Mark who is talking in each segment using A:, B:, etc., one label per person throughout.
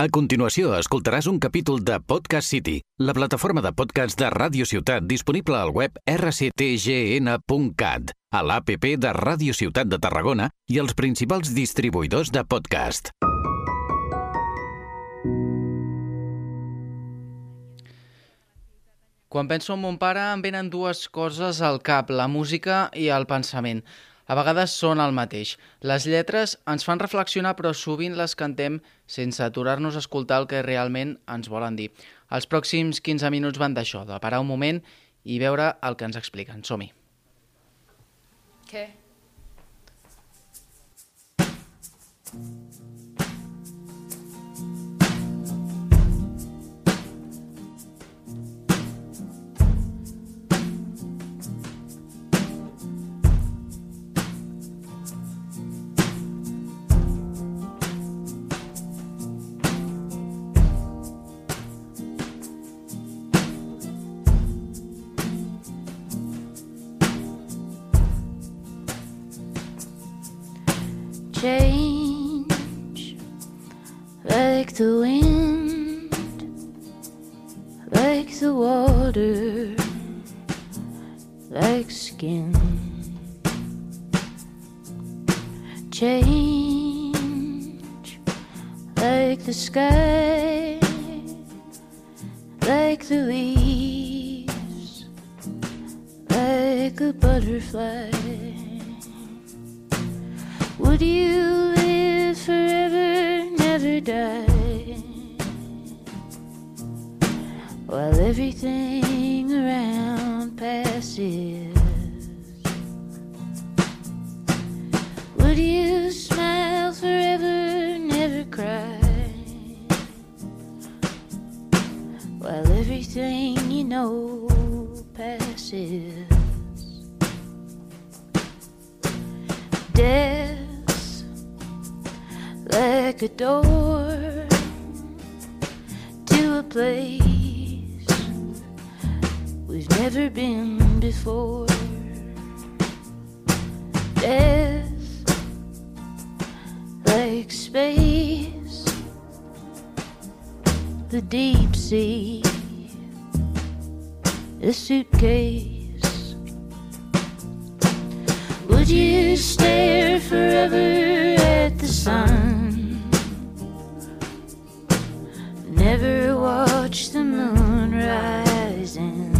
A: A continuació, escoltaràs un capítol de Podcast City, la plataforma de podcast de Ràdio Ciutat disponible al web rctgn.cat, a l'APP de Ràdio Ciutat de Tarragona i els principals distribuïdors de podcast.
B: Quan penso en mon pare em venen dues coses al cap, la música i el pensament. A vegades són el mateix. Les lletres ens fan reflexionar però sovint les cantem sense aturar-nos a escoltar el que realment ens volen dir. Els pròxims 15 minuts van d'això, de parar un moment i veure el que ens expliquen. Som-hi.
C: Què?
D: change like the wind, like the water, like skin. Change like the sky, like the leaves, like a butterfly. Would you live forever, While everything around passes. Would you smile forever, never cry? While everything you know like a door to a place we've never been before. Death like space, the deep sea, a suitcase. Would you stare forever at the sun? Never watch the moon rising.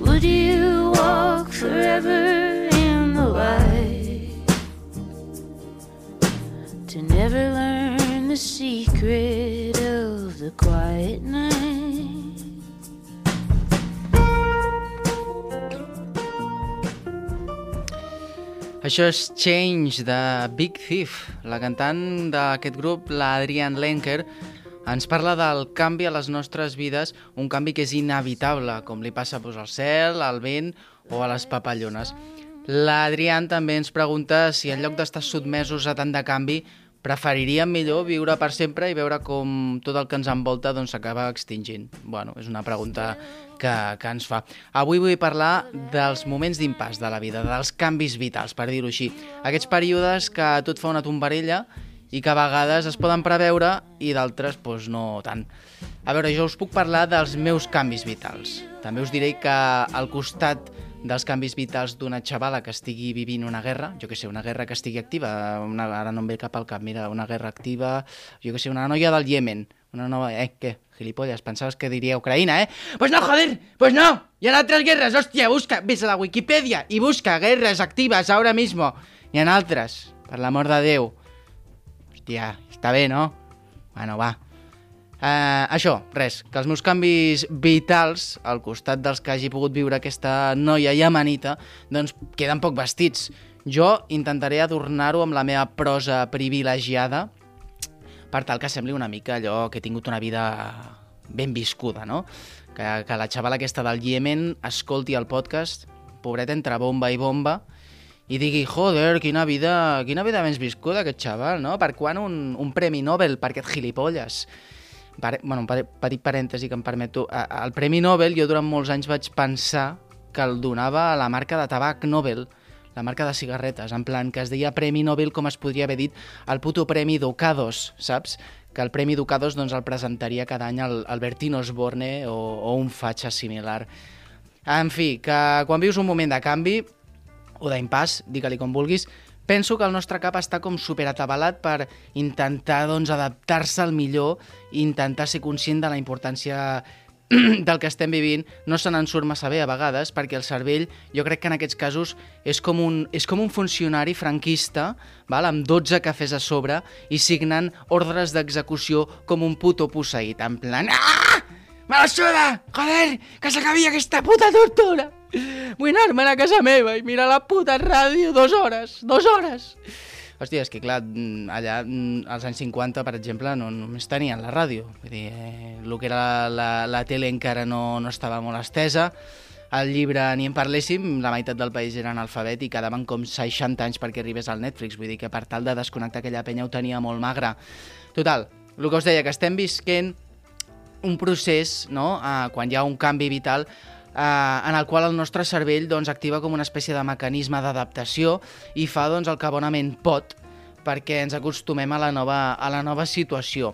D: Would you walk forever in the light to never learn the secret of the quiet night?
B: Això és Change de Big Thief. La cantant d'aquest grup, l'Adrian Lenker, ens parla del canvi a les nostres vides, un canvi que és inevitable, com li passa doncs, al cel, al vent o a les papallones. L'Adrian també ens pregunta si en lloc d'estar sotmesos a tant de canvi, preferiríem millor viure per sempre i veure com tot el que ens envolta doncs, s'acaba doncs, extingint. Bueno, és una pregunta que, que ens fa. Avui vull parlar dels moments d'impàs de la vida, dels canvis vitals, per dir-ho així. Aquests períodes que tot fa una tombarella i que a vegades es poden preveure i d'altres doncs, no tant. A veure, jo us puc parlar dels meus canvis vitals. També us diré que al costat dels canvis vitals d'una xavala que estigui vivint una guerra, jo que sé, una guerra que estigui activa, una, ara no em ve cap al cap, mira, una guerra activa, jo que sé, una noia del Yemen, una nova... Eh, què? Gilipolles, pensaves que diria Ucraïna, eh? Pues no, joder, pues no, hi ha altres guerres, hòstia, busca, ves a la Wikipedia i busca guerres actives ahora mismo. Hi ha altres, per l'amor de Déu. Hòstia, està bé, no? Bueno, va, Uh, això, res, que els meus canvis vitals, al costat dels que hagi pogut viure aquesta noia iemenita, doncs queden poc vestits. Jo intentaré adornar-ho amb la meva prosa privilegiada per tal que sembli una mica allò que he tingut una vida ben viscuda, no? Que, que la xavala aquesta del Yemen escolti el podcast, pobret entre bomba i bomba, i digui, joder, quina vida, quina vida més viscuda aquest xaval, no? Per quan un, un premi Nobel per aquest gilipolles? Pare, bueno, un petit parèntesi que em permeto. El Premi Nobel jo durant molts anys vaig pensar que el donava a la marca de tabac Nobel, la marca de cigarretes, en plan que es deia Premi Nobel com es podria haver dit el puto Premi Ducados, saps? Que el Premi Ducados doncs, el presentaria cada any el, el Bertino Osborne o, o un fatxa similar. En fi, que quan vius un moment de canvi, o d'impàs, digue-li com vulguis, penso que el nostre cap està com superatabalat per intentar doncs, adaptar-se al millor i intentar ser conscient de la importància del que estem vivint no se n'en surt massa bé a vegades perquè el cervell, jo crec que en aquests casos és com un, és com un funcionari franquista val? amb 12 cafès a sobre i signant ordres d'execució com un puto posseït, en plan ah! Me la suda! Joder, que s'acabi aquesta puta tortura! Vull anar-me'n a casa meva i mirar la puta ràdio dues hores, dues hores! Hòstia, és que clar, allà mm, als anys 50, per exemple, no només tenien la ràdio. Vull dir, eh, el que era la, la, la tele encara no, no estava molt estesa, el llibre ni en parléssim, la meitat del país era analfabet i quedaven com 60 anys perquè arribés al Netflix, vull dir que per tal de desconnectar aquella penya ho tenia molt magre. Total, el que us deia, que estem visquent un procés, no?, eh, quan hi ha un canvi vital, eh, en el qual el nostre cervell doncs, activa com una espècie de mecanisme d'adaptació i fa doncs, el que bonament pot perquè ens acostumem a la nova, a la nova situació.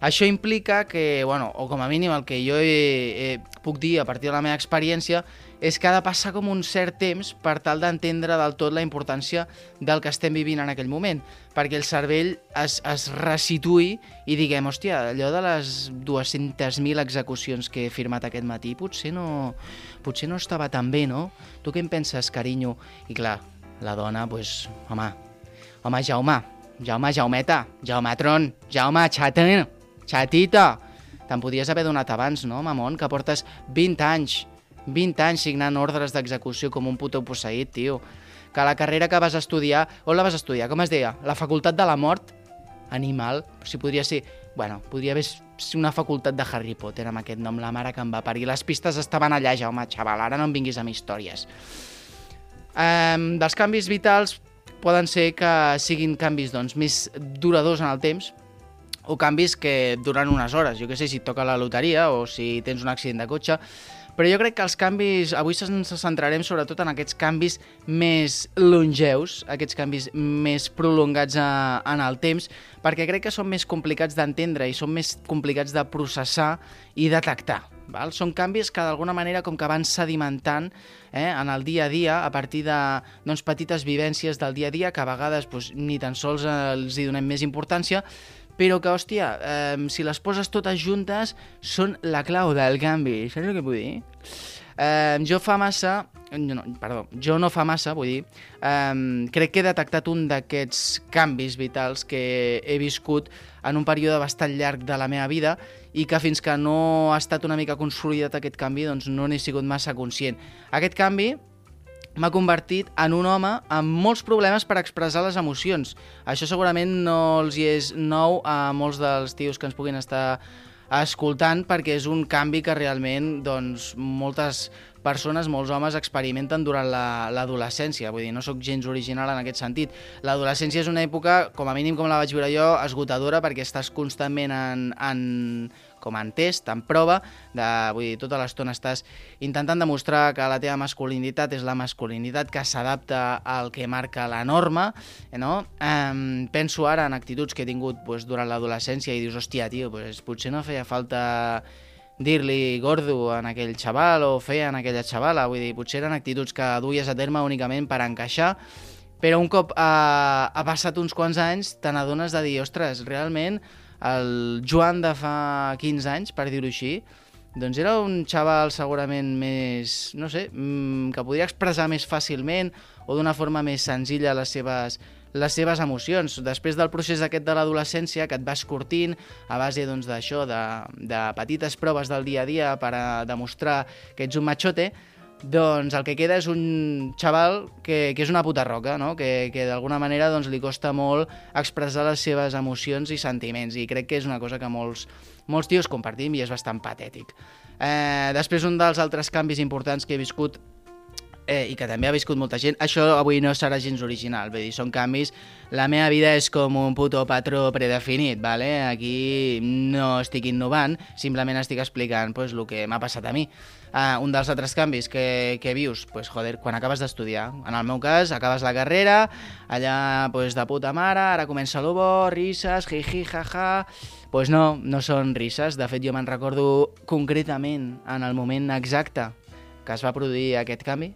B: Això implica que, bueno, o com a mínim el que jo he, he, puc dir a partir de la meva experiència, és que ha de passar com un cert temps per tal d'entendre del tot la importància del que estem vivint en aquell moment, perquè el cervell es, es resituï i diguem, hòstia, allò de les 200.000 execucions que he firmat aquest matí potser no, potser no estava tan bé, no? Tu què en penses, carinyo? I clar, la dona, doncs, home, home, Jaume, Jaume, Jaumeta, Jaumetron, Jaume, xaten, xatita, te'n podies haver donat abans, no, mamon, que portes 20 anys, 20 anys signant ordres d'execució com un puto posseït, tio. Que la carrera que vas estudiar... On la vas estudiar? Com es deia? La facultat de la mort? Animal? Si podria ser... Bueno, podria haver una facultat de Harry Potter amb aquest nom, la mare que em va parir. Les pistes estaven allà, Jaume, xaval, ara no em vinguis amb històries. Um, dels canvis vitals poden ser que siguin canvis doncs, més duradors en el temps, o canvis que duren unes hores. Jo que sé, si et toca la loteria o si tens un accident de cotxe, però jo crec que els canvis, avui ens centrarem sobretot en aquests canvis més longeus, aquests canvis més prolongats a, en el temps, perquè crec que són més complicats d'entendre i són més complicats de processar i detectar. Val? Són canvis que d'alguna manera com que van sedimentant eh, en el dia a dia a partir de doncs, petites vivències del dia a dia que a vegades doncs, ni tan sols els hi donem més importància, però que, hòstia, eh, si les poses totes juntes, són la clau del canvi. Saps el que vull dir? Eh, jo fa massa... No, perdó, jo no fa massa, vull dir, eh, crec que he detectat un d'aquests canvis vitals que he viscut en un període bastant llarg de la meva vida i que fins que no ha estat una mica consolidat aquest canvi, doncs no n'he sigut massa conscient. Aquest canvi m'ha convertit en un home amb molts problemes per expressar les emocions. Això segurament no els hi és nou a molts dels tios que ens puguin estar escoltant perquè és un canvi que realment doncs, moltes persones, molts homes experimenten durant l'adolescència, la, vull dir, no sóc gens original en aquest sentit. L'adolescència és una època, com a mínim com la vaig viure jo, esgotadora perquè estàs constantment en, en com en test, en prova, de, vull dir, tota l'estona estàs intentant demostrar que la teva masculinitat és la masculinitat que s'adapta al que marca la norma, no? Um, penso ara en actituds que he tingut pues, durant l'adolescència i dius, hòstia, tio, pues, potser no feia falta dir-li gordo en aquell xaval o feia en aquella xavala, vull dir, potser eren actituds que duies a terme únicament per encaixar, però un cop ha, ha passat uns quants anys te n'adones de dir, ostres, realment el Joan de fa 15 anys, per dir-ho així, doncs era un xaval segurament més, no sé, mm, que podia expressar més fàcilment o d'una forma més senzilla les seves, les seves emocions. Després del procés aquest de l'adolescència, que et vas curtint a base doncs, d'això, doncs, de, de petites proves del dia a dia per a demostrar que ets un machote, doncs el que queda és un xaval que, que és una puta roca, no? que, que d'alguna manera doncs, li costa molt expressar les seves emocions i sentiments, i crec que és una cosa que molts, molts tios compartim i és bastant patètic. Eh, després, un dels altres canvis importants que he viscut eh, i que també ha viscut molta gent, això avui no serà gens original, vull dir, són canvis, la meva vida és com un puto patró predefinit, vale? aquí no estic innovant, simplement estic explicant pues, el que m'ha passat a mi. Uh, un dels altres canvis que, que vius, pues, joder, quan acabes d'estudiar. En el meu cas, acabes la carrera, allà pues, de puta mare, ara comença el bo, risses, jiji, jaja... Pues no, no són risses. De fet, jo me'n recordo concretament en el moment exacte que es va produir aquest canvi.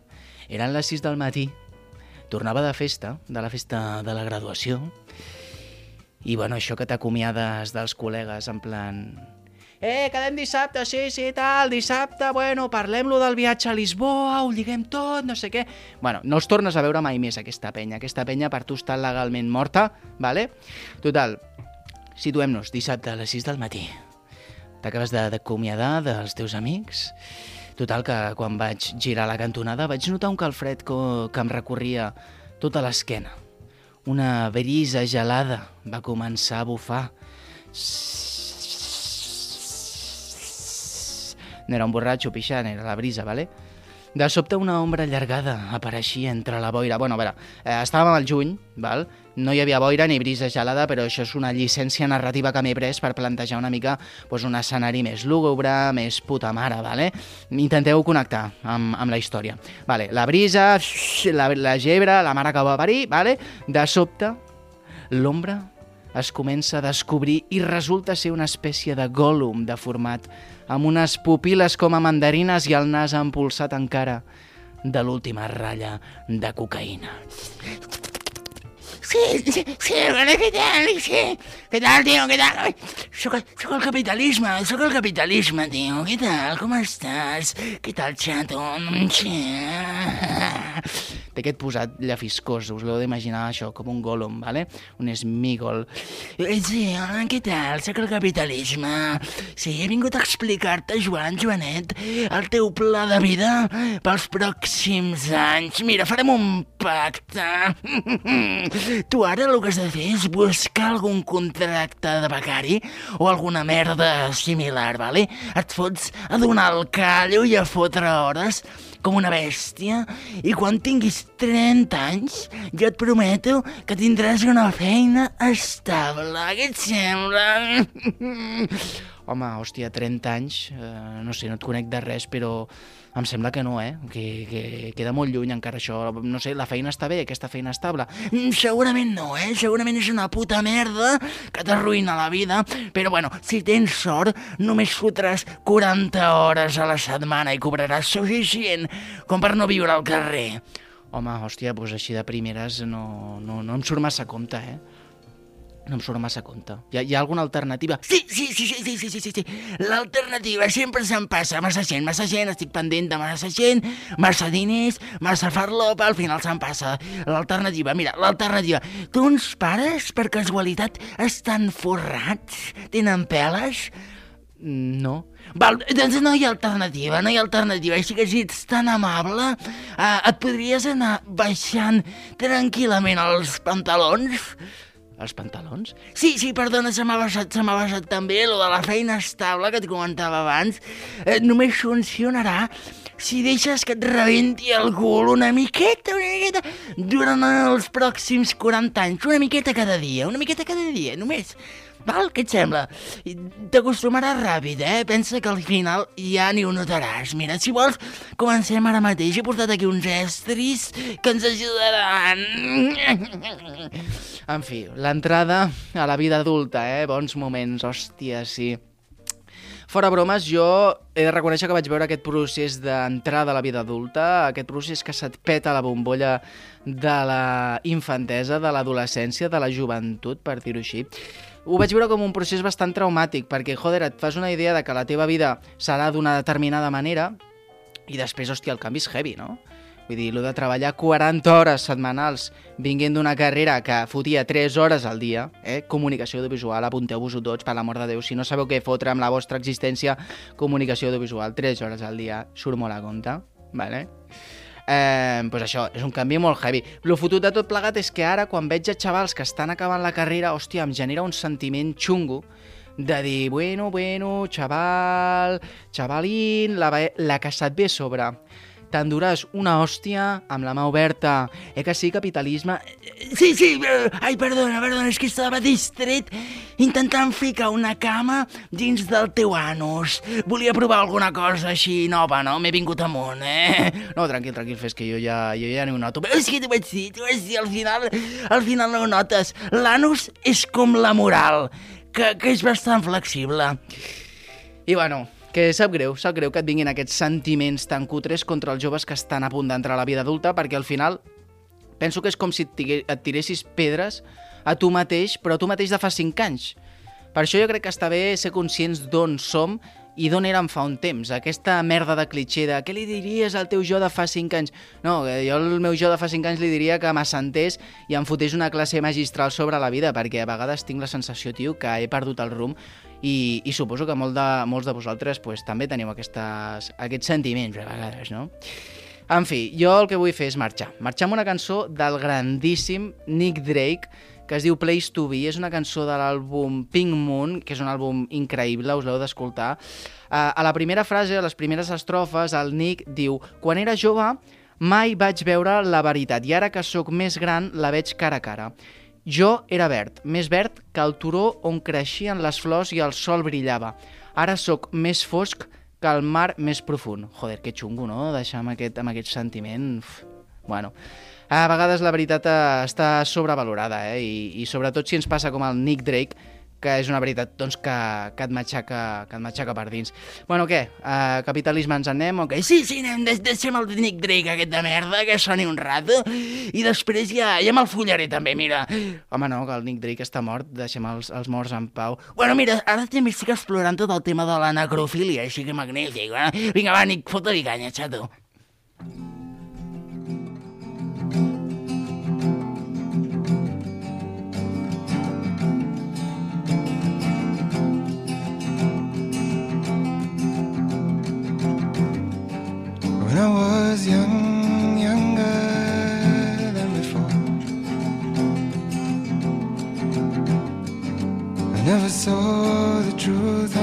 B: Eren les 6 del matí. Tornava de festa, de la festa de la graduació. I bueno, això que t'acomiades dels col·legues en plan eh, quedem dissabte, sí, sí, tal, dissabte, bueno, parlem-lo del viatge a Lisboa, ho lliguem tot, no sé què... Bueno, no els tornes a veure mai més, aquesta penya. Aquesta penya per tu està legalment morta, vale? Total, situem-nos, dissabte a les 6 del matí. T'acabes d'acomiadar de, dels teus amics... Total, que quan vaig girar la cantonada vaig notar un calfred que, em recorria tota l'esquena. Una brisa gelada va començar a bufar. No era un borratxo pixant, era la brisa, ¿vale? De sobte una ombra allargada apareixia entre la boira. Bueno, a veure, eh, estàvem al juny, val? No hi havia boira ni brisa gelada, però això és una llicència narrativa que m'he pres per plantejar una mica pues, un escenari més lúgubre, més puta mare, vale? Intenteu connectar amb, amb la història. Vale, la brisa, la, la gebre, la mare que va parir, vale? de sobte, l'ombra es comença a descobrir i resulta ser una espècie de gòlum deformat, amb unes pupil·les com a mandarines i el nas empolsat encara de l'última ratlla de cocaïna.
E: Sí, sí, sí, ¿qué tal? Sí. ¿Qué tal, tío? ¿Qué tal? Soy, el capitalismo, soy el capitalismo, tío. ¿Qué tal? ¿Cómo estás? ¿Qué tal, chato?
B: Té aquest posat llafiscós, us l'heu d'imaginar això, com un golem, vale? un smigol.
E: Eh, Sí, hola, què tal? Soc el capitalisme. Sí, he vingut a explicar-te, Joan, Joanet, el teu pla de vida pels pròxims anys. Mira, farem un pacte. tu ara el que has de fer és buscar algun contracte de becari o alguna merda similar, vale? Et fots a donar el callo i a fotre hores com una bèstia i quan tinguis 30 anys jo et prometo que tindràs una feina estable. Què et sembla?
B: Home, hòstia, 30 anys, eh, no sé, no et conec de res, però em sembla que no, eh? Que, que queda molt lluny encara això. No sé, la feina està bé, aquesta feina estable.
E: Mm, Segurament no, eh? Segurament és una puta merda que t'arruïna la vida, però bueno, si tens sort, només fotràs 40 hores a la setmana i cobraràs suficient com per no viure al carrer.
B: Home, hòstia, doncs així de primeres no, no, no em surt massa compte, eh? No em surt massa compte. Hi ha, hi ha alguna alternativa?
E: Sí, sí, sí, sí, sí, sí, sí, sí, sí. L'alternativa sempre se'n passa. Massa gent, massa gent, estic pendent de massa gent, massa diners, massa farlopa, al final se'n passa. L'alternativa, mira, l'alternativa. Tons pares, per casualitat, estan forrats? Tenen peles?
B: No.
E: Val, doncs no hi ha alternativa, no hi ha alternativa. Així que si ets tan amable, eh, et podries anar baixant tranquil·lament els pantalons?
B: Els pantalons?
E: Sí, sí, perdona, se m'ha passat, se m'ha passat també, lo de la feina estable que et comentava abans. Eh, només funcionarà si deixes que et rebenti el cul una miqueta, una miqueta, durant els pròxims 40 anys. Una miqueta cada dia, una miqueta cada dia, només. Val? Què et sembla? T'acostumaràs ràpid, eh? Pensa que al final ja ni ho notaràs. Mira, si vols, comencem ara mateix. He portat aquí uns estris que ens ajudaran.
B: En fi, l'entrada a la vida adulta, eh? Bons moments, hòstia, sí. Fora bromes, jo he de reconèixer que vaig veure aquest procés d'entrada a la vida adulta, aquest procés que se't peta la bombolla de la infantesa, de l'adolescència, de la joventut, per dir-ho així. Ho vaig veure com un procés bastant traumàtic, perquè, joder, et fas una idea de que la teva vida serà d'una determinada manera i després, hòstia, el canvi és heavy, no? Vull dir, el de treballar 40 hores setmanals vinguent d'una carrera que fotia 3 hores al dia, eh? comunicació audiovisual, apunteu-vos-ho tots, per l'amor de Déu, si no sabeu què fotre amb la vostra existència, comunicació audiovisual, 3 hores al dia, surt molt a compte, vale? Eh, pues això, és un canvi molt heavy. Lo fotut de tot plegat és que ara, quan veig a xavals que estan acabant la carrera, hòstia, em genera un sentiment xungo de dir, bueno, bueno, xaval, xavalín, la, la que se't ve sobre. t'enduràs una hòstia amb la mà oberta. Eh que sí, capitalisme?
E: Sí, sí, eh, ai, perdona, perdona, és que estava distret intentant ficar una cama dins del teu anus. Volia provar alguna cosa així nova, no? M'he vingut amunt, eh?
B: No, tranquil, tranquil, fes que jo ja, jo ja no ho noto.
E: Però és que t'ho vaig dir, t'ho vaig dir, al final, al final no ho notes. L'anus és com la moral, que, que és bastant flexible.
B: I bueno, que sap greu, sap greu que et vinguin aquests sentiments tan cutres contra els joves que estan a punt d'entrar a la vida adulta, perquè al final penso que és com si et tiressis pedres a tu mateix, però a tu mateix de fa 5 anys. Per això jo crec que està bé ser conscients d'on som i d'on érem fa un temps. Aquesta merda de clitxer de què li diries al teu jo de fa 5 anys? No, eh, jo al meu jo de fa 5 anys li diria que m'assentés i em fotés una classe magistral sobre la vida, perquè a vegades tinc la sensació, tio, que he perdut el rumb i, i suposo que molt de, molts de vosaltres pues, també teniu aquestes, aquests sentiments a vegades, no? En fi, jo el que vull fer és marxar. Marxar amb una cançó del grandíssim Nick Drake, que es diu Place to Be. És una cançó de l'àlbum Pink Moon, que és un àlbum increïble, us l'heu d'escoltar. Uh, a la primera frase, a les primeres estrofes, el Nick diu Quan era jove, mai vaig veure la veritat, i ara que sóc més gran, la veig cara a cara. Jo era verd, més verd que el turó on creixien les flors i el sol brillava. Ara sóc més fosc que el mar més profund. Joder, que xungo, no?, deixar amb aquest, amb aquest sentiment... Uf. Bueno, a vegades la veritat eh, està sobrevalorada, eh? I, i sobretot si ens passa com el Nick Drake, que és una veritat doncs, que, que, et matxaca, que et matxaca per dins. Bueno, què? Uh, capitalisme ens en anem o què?
E: Sí, sí, anem, deixem el Nick Drake aquest de merda, que soni un rato, i després ja, ja me'l follaré també, mira.
B: Home, no, que el Nick Drake està mort, deixem els, els morts en pau.
E: Bueno, mira, ara també estic explorant tot el tema de la necrofília, així que magnífic, eh? Vinga, va, Nick, fota-li canya, xato.
F: When I was young, younger than before, I never saw the truth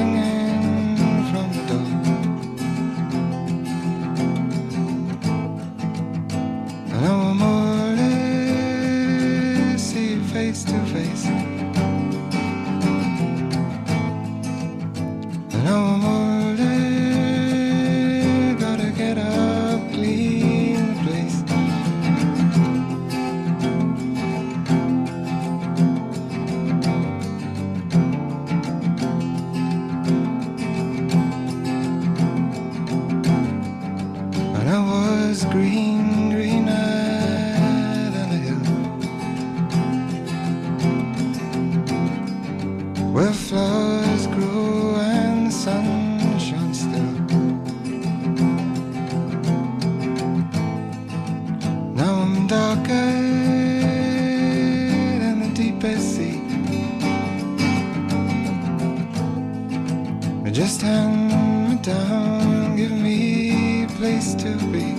F: Where flowers grew and the sun shone still. Now I'm darker than the deepest sea. Just hand me down, give me a place to be.